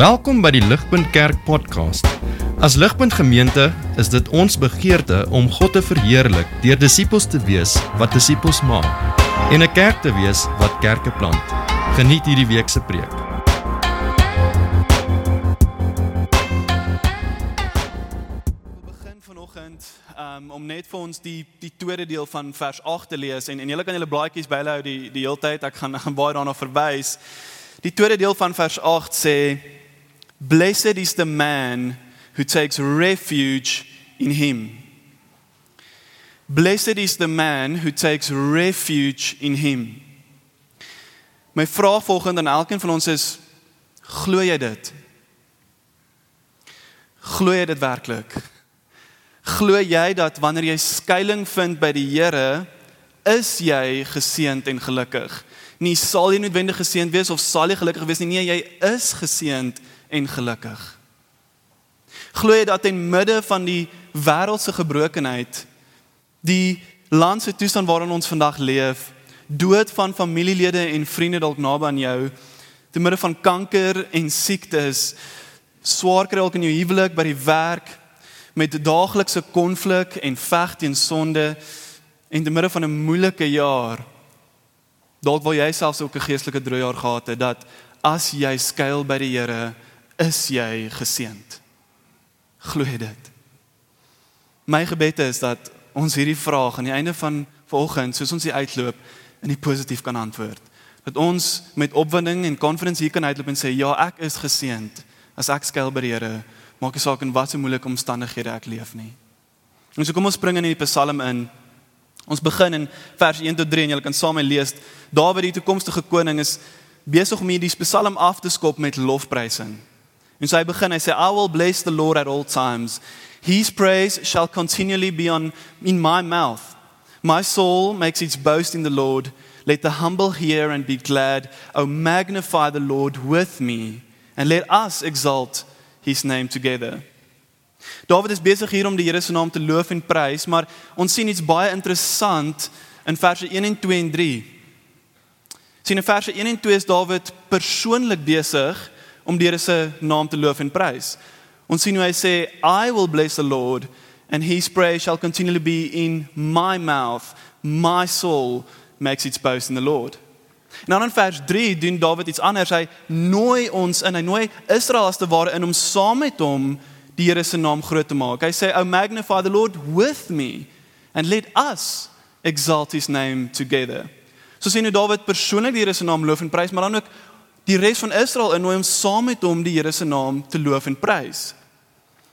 Welkom by die Ligpunt Kerk podcast. As Ligpunt Gemeente is dit ons begeerte om God te verheerlik deur disippels te wees wat disippels maak en 'n kerk te wees wat kerke plant. Geniet hierdie week se preek. begin vanoggend um, om net vir ons die die tweede deel van vers 8 te lees en en julle kan julle blaadjies bylhou die die hele tyd ek gaan baie daarna verwys. Die tweede deel van vers 8 sê Blessed is the man who takes refuge in him. Blessed is the man who takes refuge in him. My vraag volgende aan elkeen van ons is glo jy dit? Glo jy dit werklik? Glo jy dat wanneer jy skuilings vind by die Here, is jy geseënd en gelukkig? Nie sal jy noodwendig geseënd wees of sal jy gelukkig wees nie, nee, jy is geseënd en gelukkig. Glo jy dat in midde van die wêreldse gebrokenheid, die land se toestand waarin ons vandag leef, dood van familielede en vriende dalk naby aan jou, te midde van kanker en siektes, swaar kry ook in jou huwelik, by die werk, met daaglikse konflik en veg teen sonde en te midde van 'n moeilike jaar, dalk wil jy selfs ook 'n geestelike droë jaar gehad het dat as jy skuil by die Here, is jy geseënd. Glo dit? My gebed is dat ons hierdie vraag aan die einde van vanoggend, soos ons hier uitloop, in die positief kan antwoord. Dat ons met opwinding en confidence hier kan uitloop en sê ja, ek is geseënd as ek skuil by die Here, maak nie saak in watter moeilike omstandighede ek leef nie. En so kom ons spring in die Psalm in. Ons begin in vers 1 tot 3 en julle kan saam my lees. Dawid die toekomstige koning is besig om hierdie Psalm af te skop met lofprysing. En so hy begin, hy sê I will bless the Lord at all times. His praise shall continually be on in my mouth. My soul makes its boast in the Lord. Let the humble hear and be glad. Oh magnify the Lord with me and let us exalt his name together. Dawid is besig hier om die Here se naam te loof en prys, maar ons sien iets baie interessant in verse 1 en 2 en 3. Sien in verse 1 en 2 is Dawid persoonlik besig om die Here se naam te loof en prys. Ons sien hoe hy sê I will bless the Lord and his praise shall continually be in my mouth. My soul makes its boast in the Lord. En dan in vers 3 doen Dawid iets anders. Hy nooi ons in. Hy nooi Israel as te ware in om saam met hom die Here se naam groot te maak. Hy sê, "O magnify the Lord with me and let us exalt his name together." So sien hoe Dawid persoonlik die Here se naam loof en prys, maar dan ook die res van Israel innooi om saam met hom die Here se naam te loof en prys.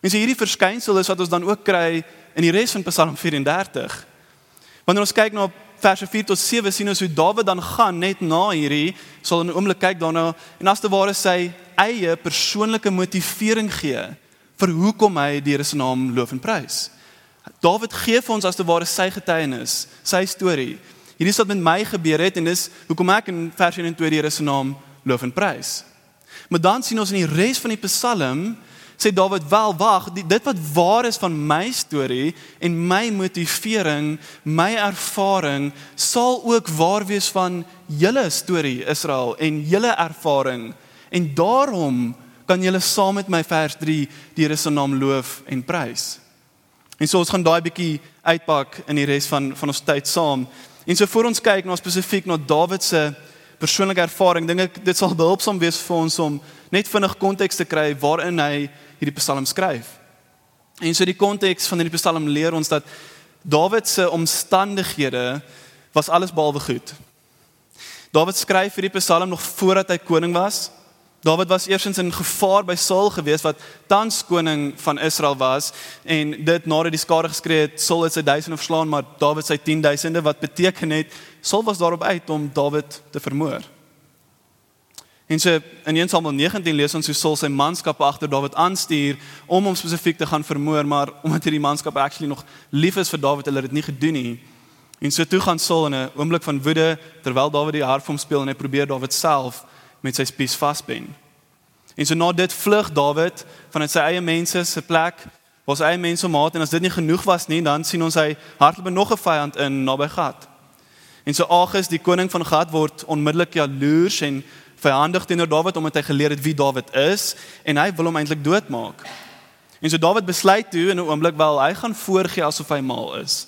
En so hierdie verskynsel is wat ons dan ook kry in die res van Psalm 34. Wanneer ons kyk na verse 4 tot 7 sien ons hoe Dawid dan gaan net na hierdie sal in 'n oomblik kyk daarna en as te ware sy eie persoonlike motivering gee vir hoekom hy die Here se naam loof en prys. Dawid gee vir ons as te ware sy getuienis, sy storie. Hierdie is wat met my gebeur het en dis hoekom ek in vers 1 en 2 die Here se naam loof en prys. Maar dan sien ons in die res van die Psalm sê Dawid wel wag, dit wat waar is van my storie en my motivering, my ervaring sal ook waar wees van julle storie Israel en julle ervaring en daarom kan julle saam met my vers 3 die Here se naam loof en prys. En so ons gaan daai bietjie uitpak in die res van van ons tyd saam. En so voor ons kyk na spesifiek na Dawid se persoonlike ervaring dink ek dit sal behulpsaam wees vir ons om net vinnig konteks te kry waarin hy hierdie Psalm skryf. En so die konteks van hierdie Psalm leer ons dat Dawid se omstandighede was alles behalwe goed. Dawid skryf hierdie Psalm nog voordat hy koning was. Dawid was eersins in gevaar by Saul gewees wat tans koning van Israel was en dit nadat die skare geskree het Saul het sy duisende verslaan maar Dawid sy 10000de wat beteken het Saul was daarop uit om Dawid te vermoor. En so in 1 Samuel 19 lees ons hoe Saul sy manskappe agter Dawid aanstuur om hom spesifiek te gaan vermoor maar omdat hierdie manskappe actually nog lief is vir Dawid hulle het dit nie gedoen nie. En so toe gaan Saul in 'n oomblik van woede terwyl Dawid die harp hom speel en hy probeer Dawid self met sy spies vasben. En so na dit vlug Dawid vanuit sy eie mense se plek, sy eie mense maat en as dit nie genoeg was nie, dan sien ons hy hardloop nog 'n vyand in naby Gat. En so Agis, die koning van Gat word onmiddellik jaloers en Vyandig teenoor Dawid omdat hy geleer het wie Dawid is en hy wil hom eintlik doodmaak. En so Dawid besluit toe in 'n oomblik wel hy gaan voorgee asof hy mal is.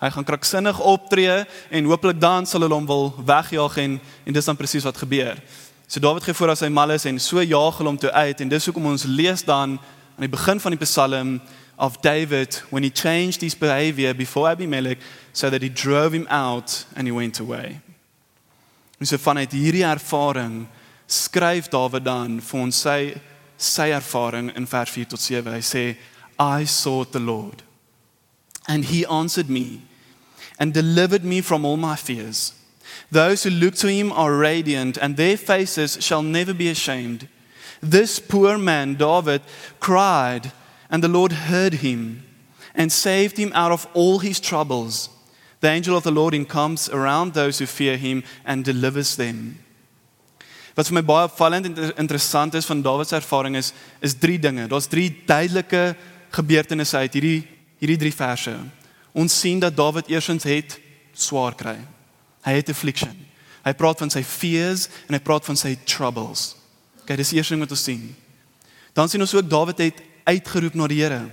Hy gaan kranksinnig optree en hopelik dan sal hulle hom wil wegjaag en en dis dan presies wat gebeur. So Dawid gee voor as hy mal is en so jaag hulle hom toe uit en dis hoekom ons lees dan aan die begin van die Psalm of David when he changed his behavior before Abimelech so that he drove him out and he went away. En so vanuit hierdie ervaring skryf Dawid dan vir ons sy sy ervaring in vers 4 tot 7. Hy sê I sought the Lord and he answered me and delivered me from all my fears. Those who look to him are radiant and their faces shall never be ashamed. This poor man David cried and the Lord heard him and saved him out of all his troubles. The angel of the Lord encamps around those who fear him and delivers them. Wat vir my baie opvallend en interessant is van Dawid se ervaring is is drie dinge. Daar's drie duidelike gebeurtenisse uit hierdie hierdie drie verse. Ons sien dat Dawid eersins het swaar kry. Hy het affliction. Hy praat van sy fears en hy praat van sy troubles. Okay, dis die eerste ding wat ons sien. Dan sien ons ook Dawid het uitgeroep na die Here.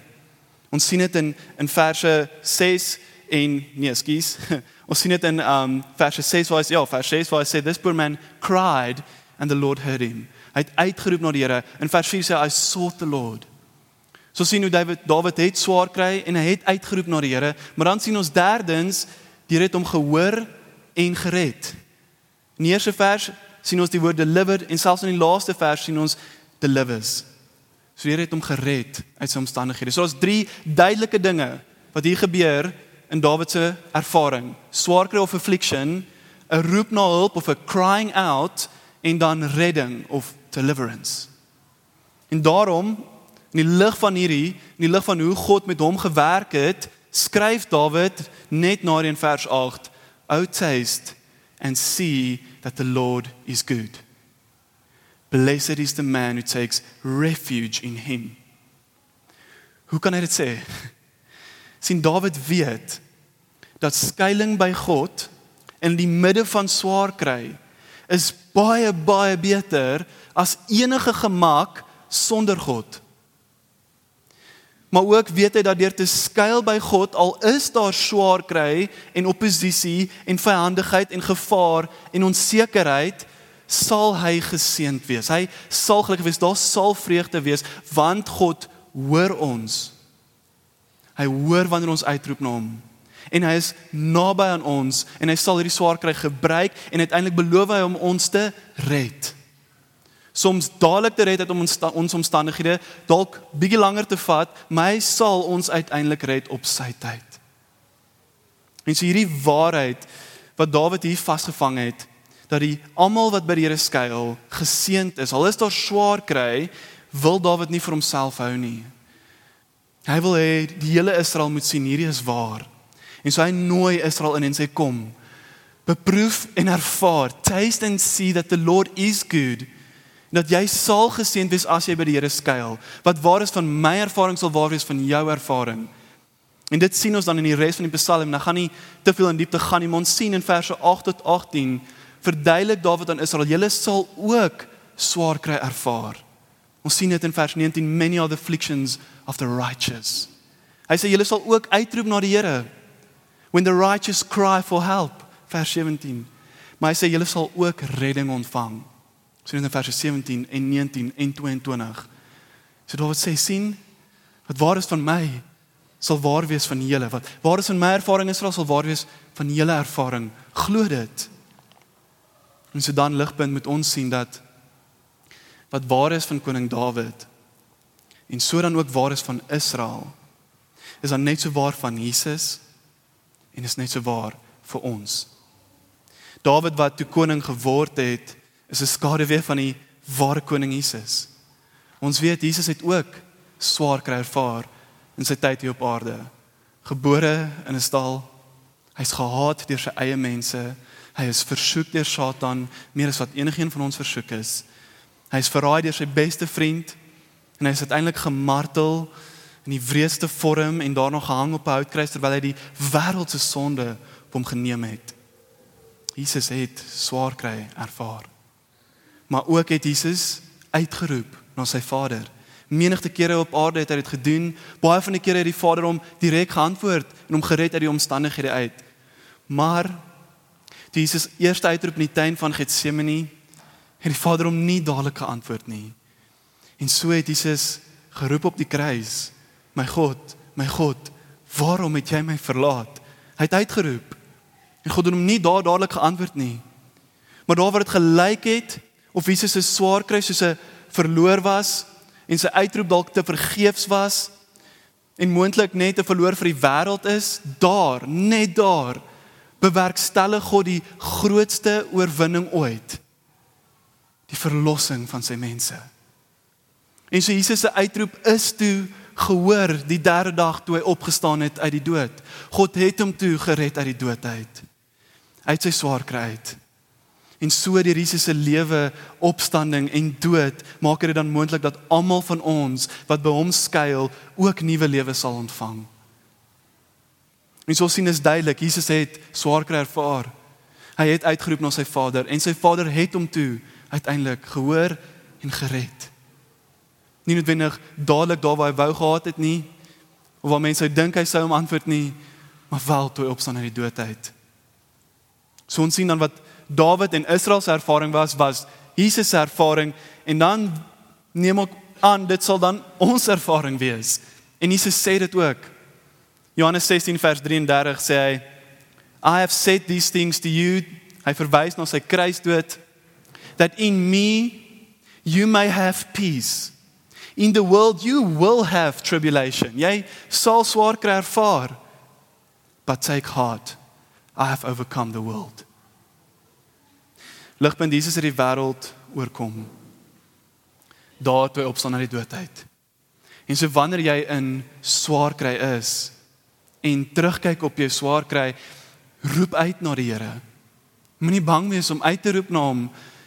Ons sien dit in in verse 6 en nee, skus. Ons sien dit in um verse 6 waar hy ja, vers 6 waar hy sê this poor man cried and the Lord heard him. Hy het uitgeroep na die Here. In vers 4 sê I sought the Lord. So sien hoe David David het swaar kry en hy het uitgeroep na die Here, maar dan sien ons derdens die Here het hom gehoor en gered. In die eerste vers sien ons die woord delivered en selfs in die laaste vers sien ons delivers. So die Here het hom gered uit sy omstandighede. So daar's drie duidelike dinge wat hier gebeur in Dawid se ervaring. Swaar kry of affliction, 'n roep na hulp of 'n crying out en dan redding of deliverance. En daarom in die lig van hierdie, in die lig van hoe God met hom gewerk het, skryf Dawid net na in vers 8, "O taste and see that the Lord is good. Blessed is the man who takes refuge in him." Hoe kan hy dit sê? sien Dawid weet dat skuiling by God in die midde van swaar kry is baie baie beter as enige gemak sonder God. Maar ook weet hy dat deur te skuil by God al is daar swaar kry en oppositie en vyandigheid en gevaar en onsekerheid sal hy geseënd wees. Hy sal gelukkig wees. Daar sal vreugde wees want God hoor ons. Hy hoor wanneer ons uitroep na hom. En hy is naby aan ons en hy sal hierdie swaar kry gebruik en uiteindelik beloof hy om ons te red. Soms dadelik te red uit om ons ons omstandighede dalk bietjie langer te vat, maar hy sal ons uiteindelik red op sy tyd. En so hierdie waarheid wat Dawid hier vasgevang het dat die almal wat by die Here skuil geseënd is. Al is daar swaar kry, wil Dawid nie vir homself hou nie. Hy wil hê die hele Israel moet sien hierdie is waar. En so hy nooi Israel in en sê kom. Beproef en ervaar. Taste and see that the Lord is good. Dat jy sal geseënd wees as jy by die Here skuil. Wat waar is van my ervaring sal waar wees van jou ervaring. En dit sien ons dan in die res van die Psalm. Nou gaan nie te veel in diepte gaan nie, maar ons sien in verse 8 tot 18 verduidelik Dawid aan Israel, julle sal ook swaar kry ervaar. Ons sien dit in vers 19, many are the afflictions of the righteous. Hy sê julle sal ook uitroep na die Here when the righteous cry for help, vers 17. Maar hy sê julle sal ook redding ontvang. So in vers 17 en 19 en 22. So Dawid sê sien wat waar is van my sal waar wees van julle wat waar is van my ervaring is sal waar wees van julle ervaring. Glo dit. En so dan ligpunt moet ons sien dat wat waar is van koning Dawid en so dan ook waar is van Israel is dan net so waar van Jesus en is net so waar vir ons. Dawid wat toe koning geword het, is 'n skaduwee van die ware koning Jesus. Ons weet Jesus het ook swaar kry ervaar in sy tyd hier op aarde. Gebore in 'n stal. Hy's gehaat deur sy eie mense. Hy is versoek deur Satan meer as wat enigiemand van ons versoek is. Hy is verraai deur sy beste vriend en hy is uiteindelik gemartel in die wreedste vorm en daarna gehang op 'n houtkruis terwyl hy die wêreld se sonde op hom geneem het. Jesus het swaar kry ervaar. Maar ook het Jesus uitgeroep na sy Vader. Menigte kere op aarde het hy dit gedoen. Baie van die kere het die Vader hom direk geantwoord en hom gered uit die omstandighede uit. Maar toe Jesus eers uitroep in die tuin van Getsemane, het die Vader hom nie dadelik geantwoord nie. En so het Jesus geroep op die kruis: "My God, my God, waarom het jy my verlaat?" Hy het uitgeroep. En God het hom nie daar dadelik geantwoord nie. Maar daar waar dit gelyk het of Jesus se swaar kry soos 'n verloor was en sy uitroep dalk te vergeefs was en moontlik net 'n verloor vir die wêreld is, daar, net daar bewerkstellig God die grootste oorwinning ooit. Die verlossing van sy mense. En so Jesus se uitroep is toe gehoor die derde dag toe hy opgestaan het uit die dood. God het hom toe gered uit die dood uit. Uit sy swaar kry uit. En so deur Jesus se lewe, opstanding en dood maak dit dan moontlik dat almal van ons wat by hom skuil ook nuwe lewe sal ontvang. En so sien is duidelik, Jesus het swaar kry ervaar. Hy het uitgeroep na sy Vader en sy Vader het hom toe uiteindelik gehoor en gered nie noodwendig dadelik daar waar hy wou gehad het nie of waar mense dink hy sou hom antwoord nie maar wel toe opstaan uit die dood uit. So ons sien dan wat Dawid en Israel se ervaring was was Jesus se ervaring en dan neem ek aan dit sal dan ons ervaring wees. En Jesus sê dit ook. Johannes 16 vers 33 sê hy I have said these things to you. Hy verwys na sy kruisdood that in me you may have peace. In the world you will have tribulation. Jy sal swaar kry ervaar. But take heart. I have overcome the world. Ligpunt Jesus het die wêreld oorkom. Daar toe opstaan uit die dood uit. En so wanneer jy in swaar kry is en terugkyk op jou swaar kry, roep uit na die Here. Moenie bang wees om uit te roep na hom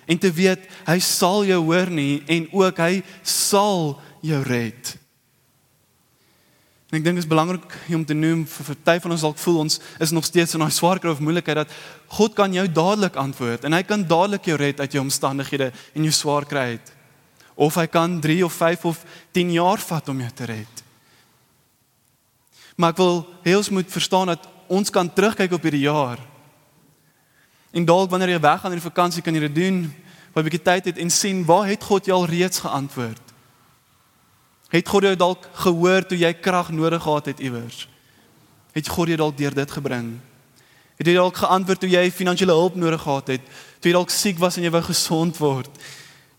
en te weet hy sal jou hoor nie en ook hy sal jou red. En ek dink dit is belangrik om te noem vir party van ons dalk voel ons is nog steeds in daai swaar kry of moeilikheid dat God kan jou dadelik antwoord en hy kan dadelik jou red uit jou omstandighede en jou swaar kry uit. Of hy kan 3 of 5 of 10 jaar vat om jou te red. Maar ek wil hê ons moet verstaan dat ons kan terugkyk op hierdie jaar En dalk wanneer jy weggaan in die vakansie kan jy dit doen, wat 'n bietjie tyd het en sien waar het God jou al reeds geantwoord? Het God jou dalk gehoor toe jy krag nodig gehad het iewers? Het God jou dalk deur dit gebring? Het jy dalk geantwoord toe jy finansiële hulp nodig gehad het? Toe jy dalk siek was en jy wou gesond word?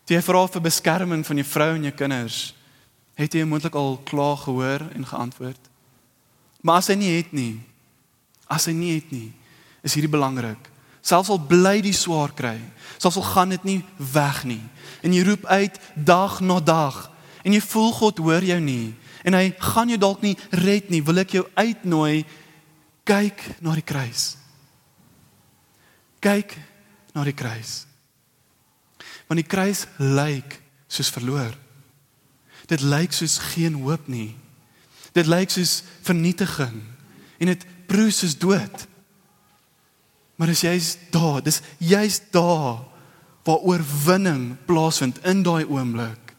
Toe jy vra vir beskerming van jou vrou en jou kinders? Het jy moontlik al klaar gehoor en geantwoord? Maar as hy nie het nie, as hy nie het nie, is hierdie belangrik selfs al bly die swaar kry, selfs al gaan dit nie weg nie. En jy roep uit dag na dag en jy voel God hoor jou nie en hy gaan jou dalk nie red nie, wil ek jou uitnooi kyk na die kruis. Kyk na die kruis. Want die kruis lyk soos verloor. Dit lyk soos geen hoop nie. Dit lyk soos vernietiging en dit proe soos dood. Maar dis juist daar, dis juist daar waar oorwinning plaasvind in daai oomblik.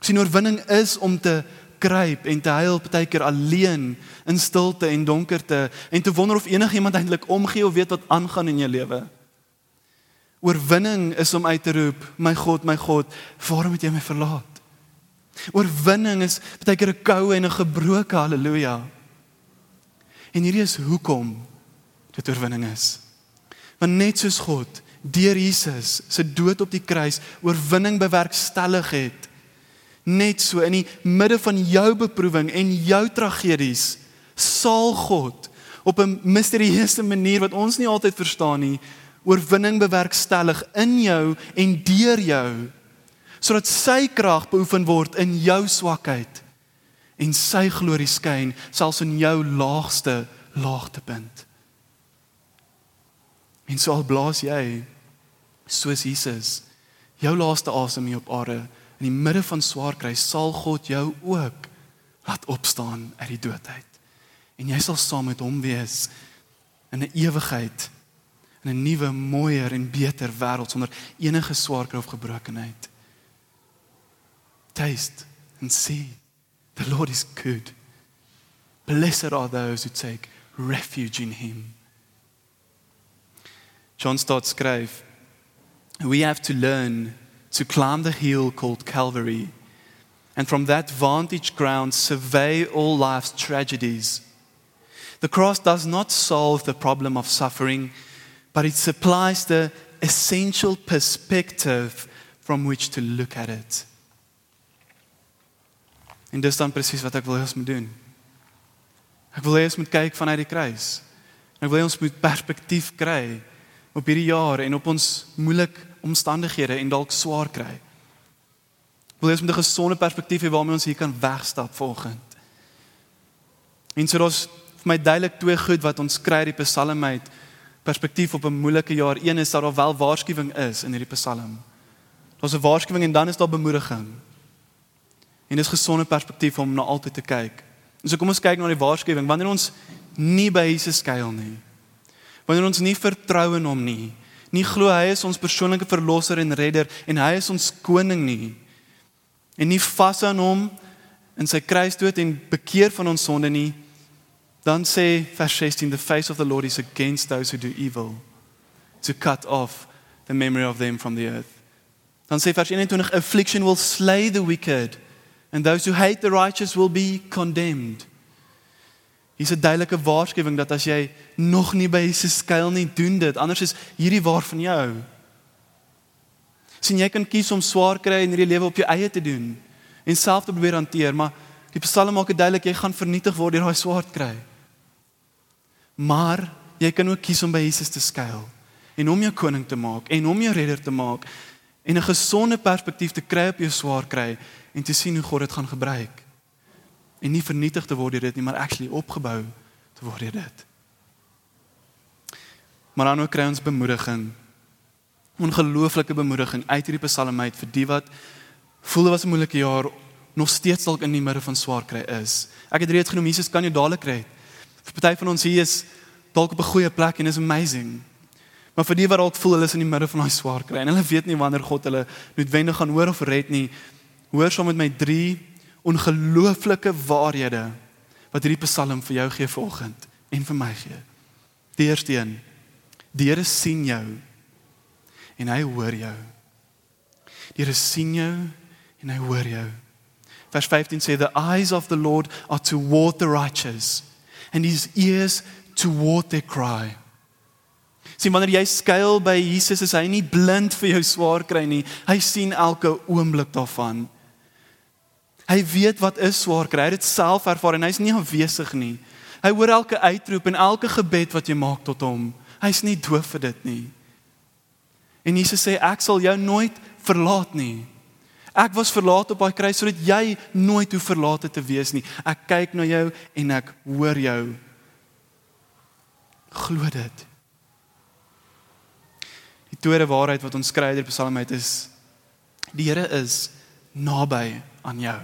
Sien oorwinning is om te kruip en te huil partykeer alleen in stilte en donkerte en te wonder of enigiemand eintlik omgee of weet wat aangaan in jou lewe. Oorwinning is om uit te roep, my God, my God, waarom het jy my verlaat? Oorwinning is partykeer 'n koue en 'n gebroke haleluja. En hierdie is hoekom dit oorwinning is. Want net soos God deur Jesus se dood op die kruis oorwinning bewerkstellig het, net so in die midde van jou beproewing en jou tragedies sal God op 'n misterieuse manier wat ons nie altyd verstaan nie, oorwinning bewerkstellig in jou en deur jou sodat sy krag beoefen word in jou swakheid en sy glorie skyn selfs in jou laagste laagtepunt. En so al blaas jy soos Jesus jou laaste asem hier op aarde in die midde van swaar kry, sal God jou ook laat opstaan uit die dood uit. En jy sal saam met hom wees in 'n ewigheid in 'n nuwe, mooier en beter wêreld sonder enige swaarkry of gebrokenheid. Taste and see the Lord is good. Blessed are those who take refuge in him. John Stott skryf, We have to learn to climb the hill called Calvary and from that vantage ground survey all life's tragedies. The cross does not solve the problem of suffering, but it supplies the essential perspective from which to look at it. En dis dan presies wat ek wil hê ons moet doen. Ek wil hê ons moet kyk vanuit die kruis. Ek wil hê ons moet perspektief kry op hierdie jaar en op ons moeilike omstandighede en dalk swaar kry. Wil jy met 'n gesonde perspektief hê waarmee ons hier kan wegstap volgend? En so daar's vir my duidelik twee goed wat ons kry uit die Psalm uit perspektief op 'n moeilike jaar. Een is dat daar wel waarskuwing is in hierdie Psalm. Daar's 'n waarskuwing en dan is daar bemoediging. En dis gesonde perspektief om na altyd te kyk. En so kom ons kyk na die waarskuwing. Wanneer ons nie by Jesus skuil nie. Wanneer ons nie vertrou in hom nie. Nie glo hy is ons persoonlike verlosser en redder en hy is ons koning nie en nie vas aan hom in sy kruisdood en bekeer van ons sonde nie, dan sê vers 16 the face of the Lord is against those who do evil to cut off the memory of them from the earth. Dan sê vers 21 affliction will slay the wicked and those who hate the righteous will be condemned. Hier's 'n duidelike waarskuwing dat as jy nog nie by Jesus skuil nie, doen dit, anders is hierdie waar van jou sien jy kan kies om swaar kry in hierdie lewe op jou eie te doen en self te probeer hanteer, maar die Psalm maak dit duidelik jy gaan vernietig word deur daai swaar kry. Maar jy kan ook kies om by Jesus te skuil en hom jou koning te maak en hom jou redder te maak en 'n gesonde perspektief te kry op jou swaar kry en te sien hoe God dit gaan gebruik. En nie vernietig te word deur dit nie, maar actually opgebou te word deur dit. Maar dan ook kry ons bemoediging ongelooflike bemoediging uit hierdie Psalm uit vir die wat voel dit was 'n moeilike jaar nog steeds dalk in die midde van swaar kry is. Ek het reeds genoem Jesus kan jou dadelik kry. Vir party van ons hier is dalk op 'n goeie plek en is amazing. Maar vir die wat dalk voel hulle is in die midde van daai swaar kry en hulle weet nie wanneer God hulle noodwendig gaan hoor of red nie. Hoor saam met my drie ongelooflike waarhede wat hierdie Psalm vir jou gee vanoggend en vir my gee. Die eerste een. Die Here sien jou en hy hoor jou. Die Here sien jou en hy hoor jou. Vers 15 sê the eyes of the Lord are toward the righteous and his ears toward their cry. Sien wanneer jy skuil by Jesus is hy nie blind vir jou swaar kry nie. Hy sien elke oomblik daarvan. Hy weet wat is swaar kry. Hy het dit self ervaar en hy's nie afwesig nie. Hy hoor elke uitroep en elke gebed wat jy maak tot hom. Hy's nie doof vir dit nie. En Jesus sê ek sal jou nooit verlaat nie. Ek was verlaat op daai kruis sodat jy nooit hoef verlate te wees nie. Ek kyk na jou en ek hoor jou. Glo dit. Die tweede waarheid wat ons skryf in Psalm 8 is die Here is naby aan jou.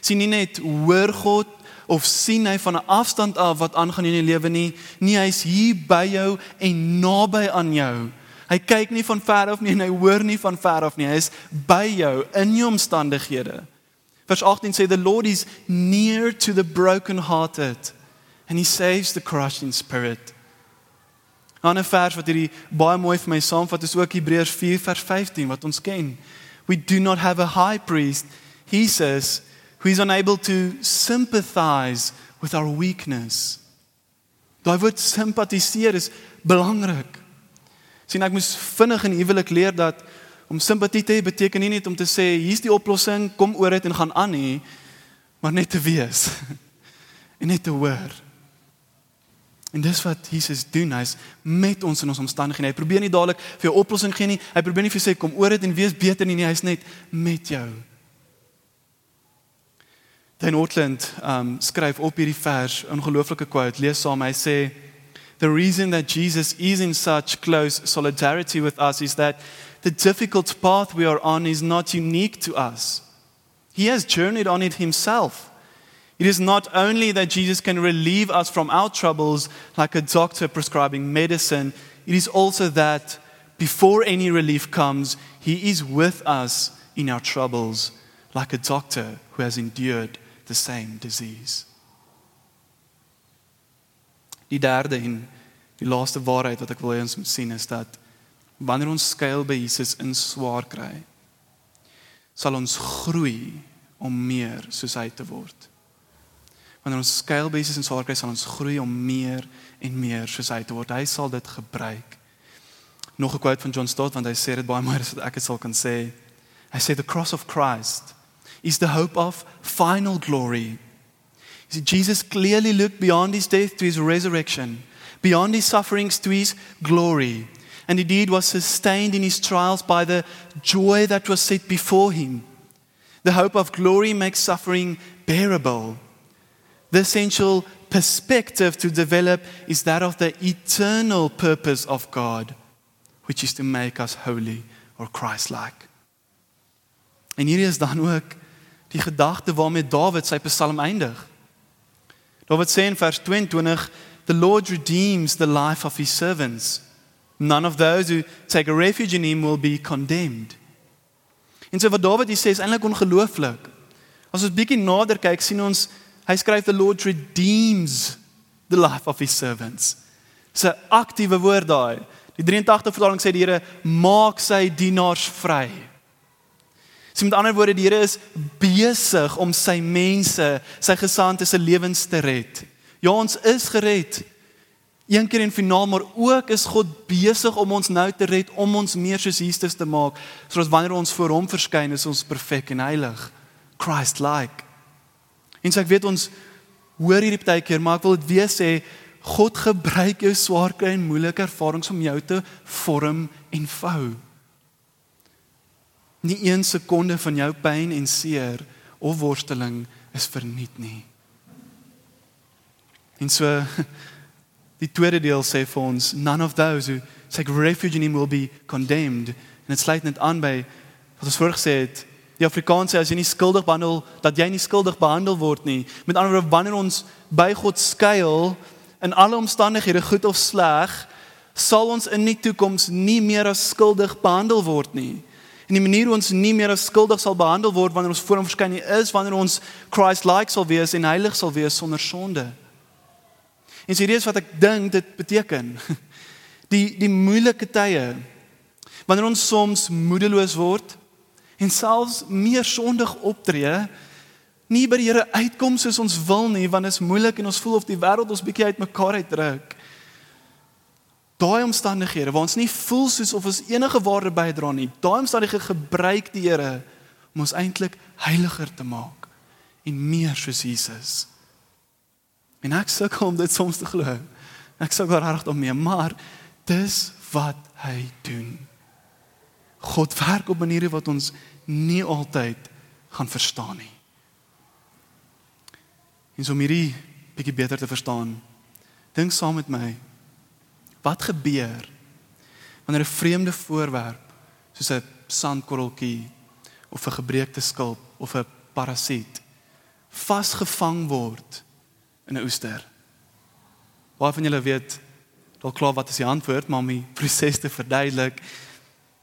Sien nie net hoor God of sien hy van 'n afstand af wat aangaan in jou lewe nie, nie hy's hier by jou en naby aan jou. Hy kyk nie van ver af nie en hy hoor nie van ver af nie. Hy is by jou in jou omstandighede. Vers 18 sê the Lord is near to the broken-hearted and he saves the crushed in spirit. 'n Ander vers wat hierdie baie mooi vir my saamvat is ook Hebreërs 4 vers 15 wat ons ken. We do not have a high priest, he says, who is unable to sympathize with our weakness. Daai woord simpatiseer is belangrik sien ek moes vinnig in huwelik leer dat om simpatie te hê beteken nie net om te sê hier's die oplossing, kom oor dit en gaan aan nie, maar net te wees en net te hoor. En dis wat Jesus doen, hy's met ons in ons omstandighede. Hy probeer nie dadelik vir jou oplossing gee nie. Hy probeer nie vir sê kom oor dit en wees beter nie, nie. hy's net met jou. Dan Ortland um skryf op hierdie vers ongelooflike quote. Lees saam, hy sê the reason that Jesus is in such close solidarity with us is that the difficult path we are on is not unique to us. He has journeyed on it himself. It is not only that Jesus can relieve us from our troubles like a doctor prescribing medicine, it is also that before any relief comes, He is with us in our troubles, like a doctor who has endured the same disease. Die derde en die laaste waarheid wat ek wil hê ons moet sien is dat wanneer ons skuil by Jesus in swaar kry, sal ons groei om meer soos hy te word. Wanneer ons skuil by Jesus in swaar kry, sal ons groei om meer en meer soos hy te word. Hy sal dit gebruik. Nog 'n quote van John Stott want hy sê dit baie mooi sodat ek dit sal kan sê. Hy sê the cross of Christ is the hope of final glory. See, Jesus clearly looked beyond his death to his resurrection, beyond his sufferings to his glory, and indeed was sustained in his trials by the joy that was set before him. The hope of glory makes suffering bearable. The essential perspective to develop is that of the eternal purpose of God, which is to make us holy or Christ-like. En hierdie is dan ook die gedagte waarmee Dawid sy Psalm eindig. Dawid sê in vers 22, "The Lord redeems the life of his servants. None of those who take a refuge in him will be condemned." En so wat Dawid hier sê is eintlik ongelooflik. As ons bietjie nader kyk, sien ons hy skryf the Lord redeems the life of his servants. Dis 'n aktiewe woord daai. Die 83 vertaling sê die Here maak sy dienaars vry. So met ander woorde, die Here is besig om sy mense, sy gesande se lewens te red. Ja, ons is gered. Een keer en finaal, maar ook is God besig om ons nou te red om ons meer soos Jesus te maak, sodat wanneer ons voor hom verskyn, is ons perfek en heilig, Christ-like. En so ek weet ons hoor hierdie baie keer, maar ek wil dit weer sê, God gebruik jou swaar kry en moeilike ervarings om jou te vorm en vou. Nie een sekonde van jou pyn en seer of worsteling is verniet nie. En so die tweede deel sê vir ons none of those who take refuge in him will be condemned. En dit sluit net aan by wat ons voorgesê het. Die Afrikaans sê as jy nie skuldig behandel dat jy nie skuldig behandel word nie. Met ander woorde wanneer ons by God skuil in alle omstandighede goed of sleg, sal ons in die toekoms nie meer as skuldig behandel word nie. En die manier hoe ons nie meer as skuldig sal behandel word wanneer ons voor hom verskyn is wanneer ons Christ-like sal wees en heilig sal wees sonder sonde. En so hierdie is wat ek dink dit beteken. Die die moeilike tye wanneer ons soms moedeloos word en selfs meer sondig optree, nie by die Here uitkom soos ons wil nie, want dit is moeilik en ons voel of die wêreld ons bietjie uitmekaar uitdruk daai omstandighede waar ons nie voel soos of ons enige waarde bydra nie, daai omstandighede gebruik die Here om ons eintlik heiliger te maak en meer soos Jesus. En ek sukkel om dit soms te glo. Ek sukkel reg om mee, maar dis wat hy doen. God werk op maniere wat ons nie altyd gaan verstaan nie. En so om hierdie bietjie beter te verstaan, dink saam met my Wat gebeur wanneer 'n vreemde voorwerp soos 'n sandkorreltjie of 'n gebreekte skulp of 'n parasiet vasgevang word in 'n oester? Baie van julle weet dalk klaar wat is die antwoord, maar om die proses te verduidelik,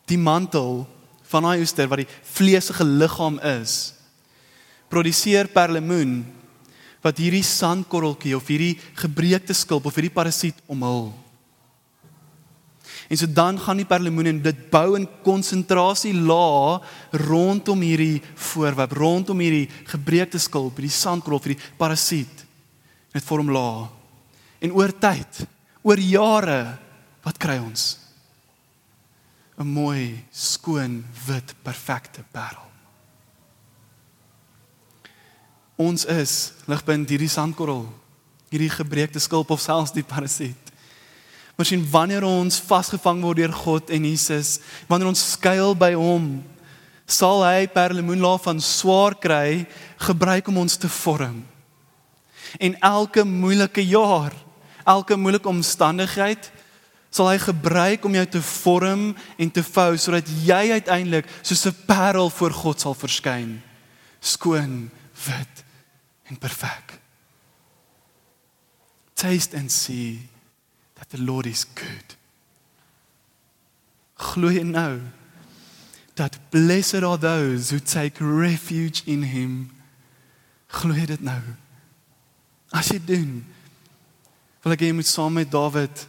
die mantel van daai oester wat die vleesige liggaam is, produseer perlemoen wat hierdie sandkorreltjie of hierdie gebreekte skulp of hierdie parasiet omhul. En so dan gaan die perlemoen en dit bou 'n konsentrasie laag rondom hierdie voorwerp, rondom hierdie gebreekte skulp, hierdie sandkrop, hierdie parasiet. Dit vorm laag. En oor tyd, oor jare, wat kry ons? 'n Mooi, skoon, wit, perfekte parel. Ons is ligpunt hierdie sandkorrel, hierdie gebreekte skulp of selfs die parasiet. Maar sien wanneer ons vasgevang word deur God en Jesus, wanneer ons skuil by hom, sal hy perlemoenlaag van swaar kry gebruik om ons te vorm. En elke moeilike jaar, elke moeilike omstandigheid sal hy gebruik om jou te vorm en te vou sodat jy uiteindelik soos 'n parel voor God sal verskyn. Skoon, wit en perfek. Taste and see that the Lord is good. Glo jy nou dat blessed are those who take refuge in him? Glo jy dit nou? As jy doen, wil ek hê jy moet saam met Dawid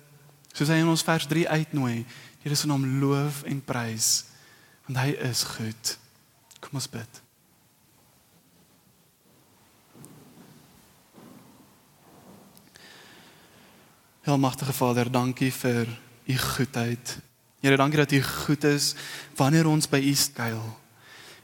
soos hy in ons vers 3 uitnooi, Here se naam loof en prys want hy is goed. Kom ons bid. Almagtige Vader, dankie vir u goedheid. Here, dankie dat u goed is wanneer ons by u skuil.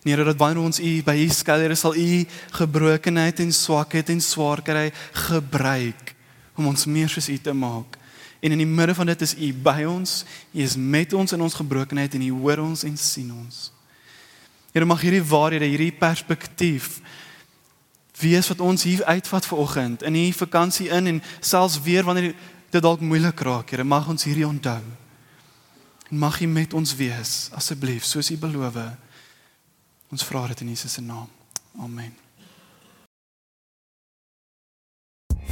Here, dat wanneer ons u by u skuil, Here, sal u gebrokenheid en swakheid en swaarkry gebruik om ons meer soos u te maak. En in die midde van dit is u by ons. U is met ons in ons gebrokenheid en u hoor ons en sien ons. Here, mag hierdie waarhede, hierdie perspektief wees wat ons hier uitvat vir oggend in hierdie vakansie in en selfs weer wanneer dit dalk moeilik raak, Here, mag ons hierdie onthou. En mag U met ons wees, asseblief, soos U beloof. Ons vra dit in Jesus se naam. Amen.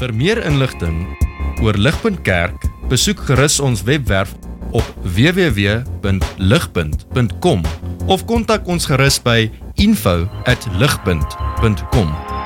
Vir meer inligting oor Ligpunt Kerk, besoek gerus ons webwerf op www.ligpunt.com of kontak ons gerus by info@ligpunt.com